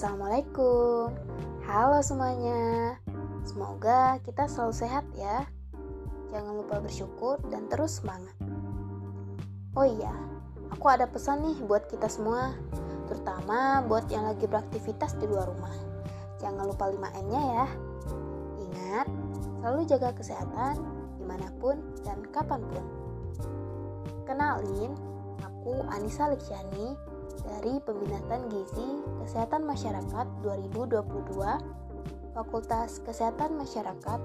Assalamualaikum. Halo semuanya. Semoga kita selalu sehat ya. Jangan lupa bersyukur dan terus semangat. Oh iya, aku ada pesan nih buat kita semua, terutama buat yang lagi beraktivitas di luar rumah. Jangan lupa 5M-nya ya. Ingat, selalu jaga kesehatan di mana pun dan kapan pun. Kenalin, aku Anissa Liksiani dari Peminatan Gizi Kesehatan Masyarakat 2022 Fakultas Kesehatan Masyarakat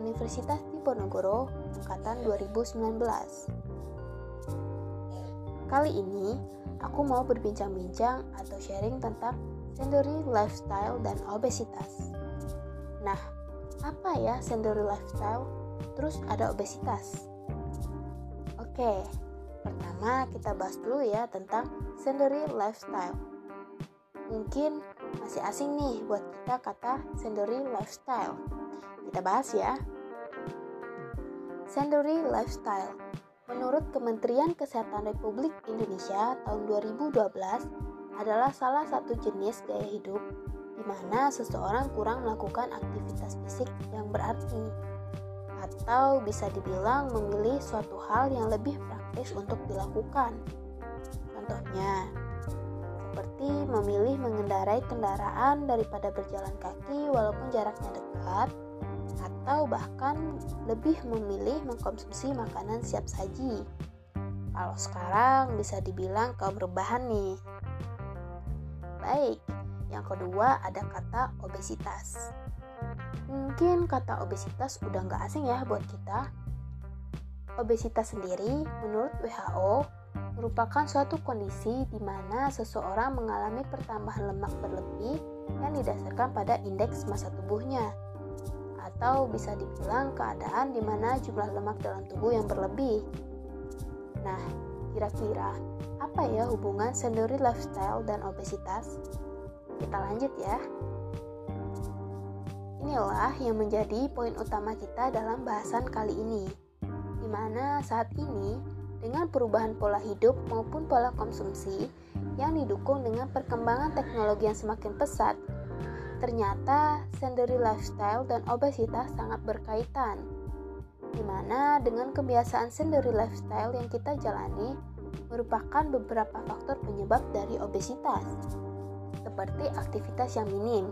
Universitas Diponegoro Angkatan 2019 Kali ini aku mau berbincang-bincang atau sharing tentang sedentary lifestyle dan obesitas. Nah, apa ya sedentary lifestyle? Terus ada obesitas? Oke, Pertama, kita bahas dulu ya tentang sedentary lifestyle. Mungkin masih asing nih buat kita kata sedentary lifestyle. Kita bahas ya. Sedentary lifestyle Menurut Kementerian Kesehatan Republik Indonesia tahun 2012 adalah salah satu jenis gaya hidup di mana seseorang kurang melakukan aktivitas fisik yang berarti atau bisa dibilang memilih suatu hal yang lebih praktis untuk dilakukan. Contohnya, seperti memilih mengendarai kendaraan daripada berjalan kaki walaupun jaraknya dekat, atau bahkan lebih memilih mengkonsumsi makanan siap saji. Kalau sekarang bisa dibilang kaum rebahan nih. Baik, yang kedua ada kata obesitas. Mungkin kata obesitas udah nggak asing ya buat kita, Obesitas sendiri, menurut WHO, merupakan suatu kondisi di mana seseorang mengalami pertambahan lemak berlebih yang didasarkan pada indeks massa tubuhnya, atau bisa dibilang keadaan di mana jumlah lemak dalam tubuh yang berlebih. Nah, kira-kira apa ya hubungan sedentary lifestyle dan obesitas? Kita lanjut ya. Inilah yang menjadi poin utama kita dalam bahasan kali ini di mana saat ini dengan perubahan pola hidup maupun pola konsumsi yang didukung dengan perkembangan teknologi yang semakin pesat, ternyata sedentary lifestyle dan obesitas sangat berkaitan. Di mana dengan kebiasaan sedentary lifestyle yang kita jalani merupakan beberapa faktor penyebab dari obesitas, seperti aktivitas yang minim.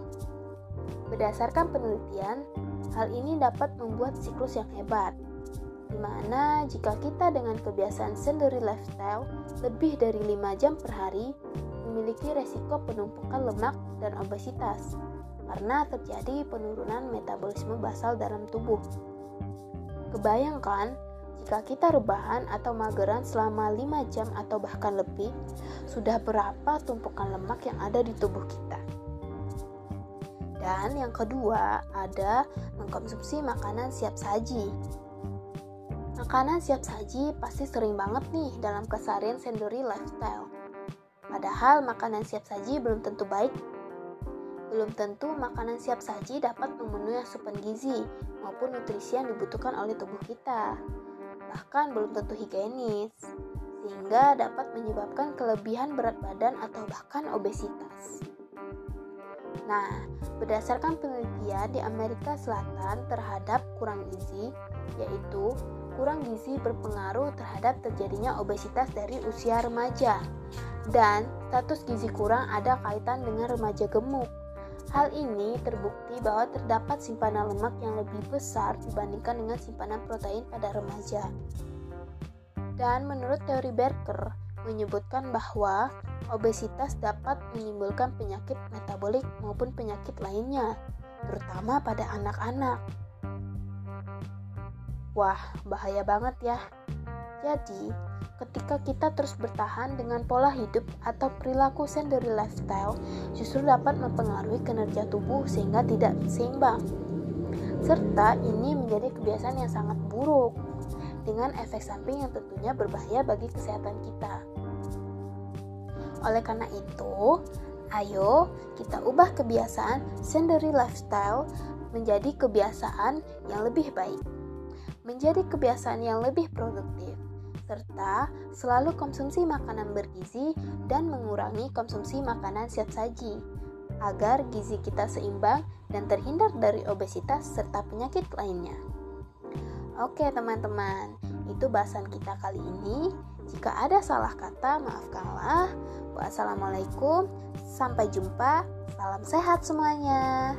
Berdasarkan penelitian, hal ini dapat membuat siklus yang hebat, Di mana jika kita dengan kebiasaan sedentary lifestyle lebih dari 5 jam per hari, memiliki resiko penumpukan lemak dan obesitas karena terjadi penurunan metabolisme basal dalam tubuh. Kebayangkan jika kita rebahan atau mageran selama 5 jam atau bahkan lebih, sudah berapa tumpukan lemak yang ada di tubuh kita. Dan yang kedua, ada mengkonsumsi makanan siap saji. Makanan siap saji pasti sering banget nih dalam keseharian sendiri lifestyle. Padahal makanan siap saji belum tentu baik. Belum tentu makanan siap saji dapat memenuhi asupan gizi maupun nutrisi yang dibutuhkan oleh tubuh kita. Bahkan belum tentu higienis, sehingga dapat menyebabkan kelebihan berat badan atau bahkan obesitas. Nah, berdasarkan penelitian di Amerika Selatan terhadap kurang gizi, yaitu kurang gizi berpengaruh terhadap terjadinya obesitas dari usia remaja, dan status gizi kurang ada kaitan dengan remaja gemuk. Hal ini terbukti bahwa terdapat simpanan lemak yang lebih besar dibandingkan dengan simpanan protein pada remaja. Dan menurut teori Berker, menyebutkan bahwa obesitas dapat menimbulkan penyakit metabolik maupun penyakit lainnya, terutama pada anak-anak. Wah, bahaya banget ya. Jadi, ketika kita terus bertahan dengan pola hidup atau perilaku sedentary lifestyle, justru dapat mempengaruhi kinerja tubuh sehingga tidak seimbang. Serta ini menjadi kebiasaan yang sangat buruk dengan efek samping yang tentunya berbahaya bagi kesehatan kita. Oleh karena itu, ayo kita ubah kebiasaan sedentary lifestyle menjadi kebiasaan yang lebih baik menjadi kebiasaan yang lebih produktif, serta selalu konsumsi makanan bergizi dan mengurangi konsumsi makanan siap saji. agar gizi kita seimbang dan terhindar dari obesitas serta penyakit lainnya. Oke, teman-teman, itu bahasan kita kali ini. Jika ada salah kata, maafkanlah. Wassalamualaikum, sampai jumpa. Salam sehat semuanya.